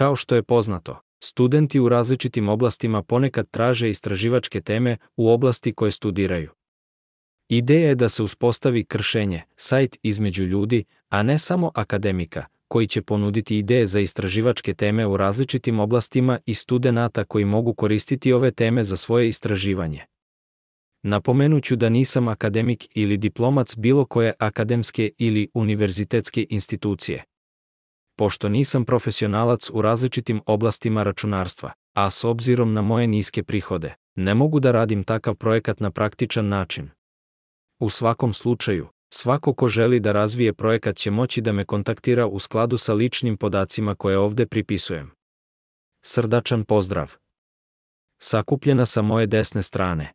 Kao što je poznato, studenti u različitim oblastima ponekad traže istraživačke teme u oblasti koje studiraju. Ideja je da se uspostavi kršenje, sajt između ljudi, a ne samo akademika, koji će ponuditi ideje za istraživačke teme u različitim oblastima i studenata koji mogu koristiti ove teme za svoje istraživanje. Napomenuću da nisam akademik ili diplomac bilo koje akademske ili univerzitetske institucije. Pošto nisam profesionalac u različitim oblastima računarstva, a s obzirom na moje niske prihode, ne mogu da radim takav projekat na praktičan način. U svakom slučaju, svako ko želi da razvije projekat će moći da me kontaktira u skladu sa ličnim podacima koje ovde pripisujem. Srdačan pozdrav! Sakupljena sa moje desne strane.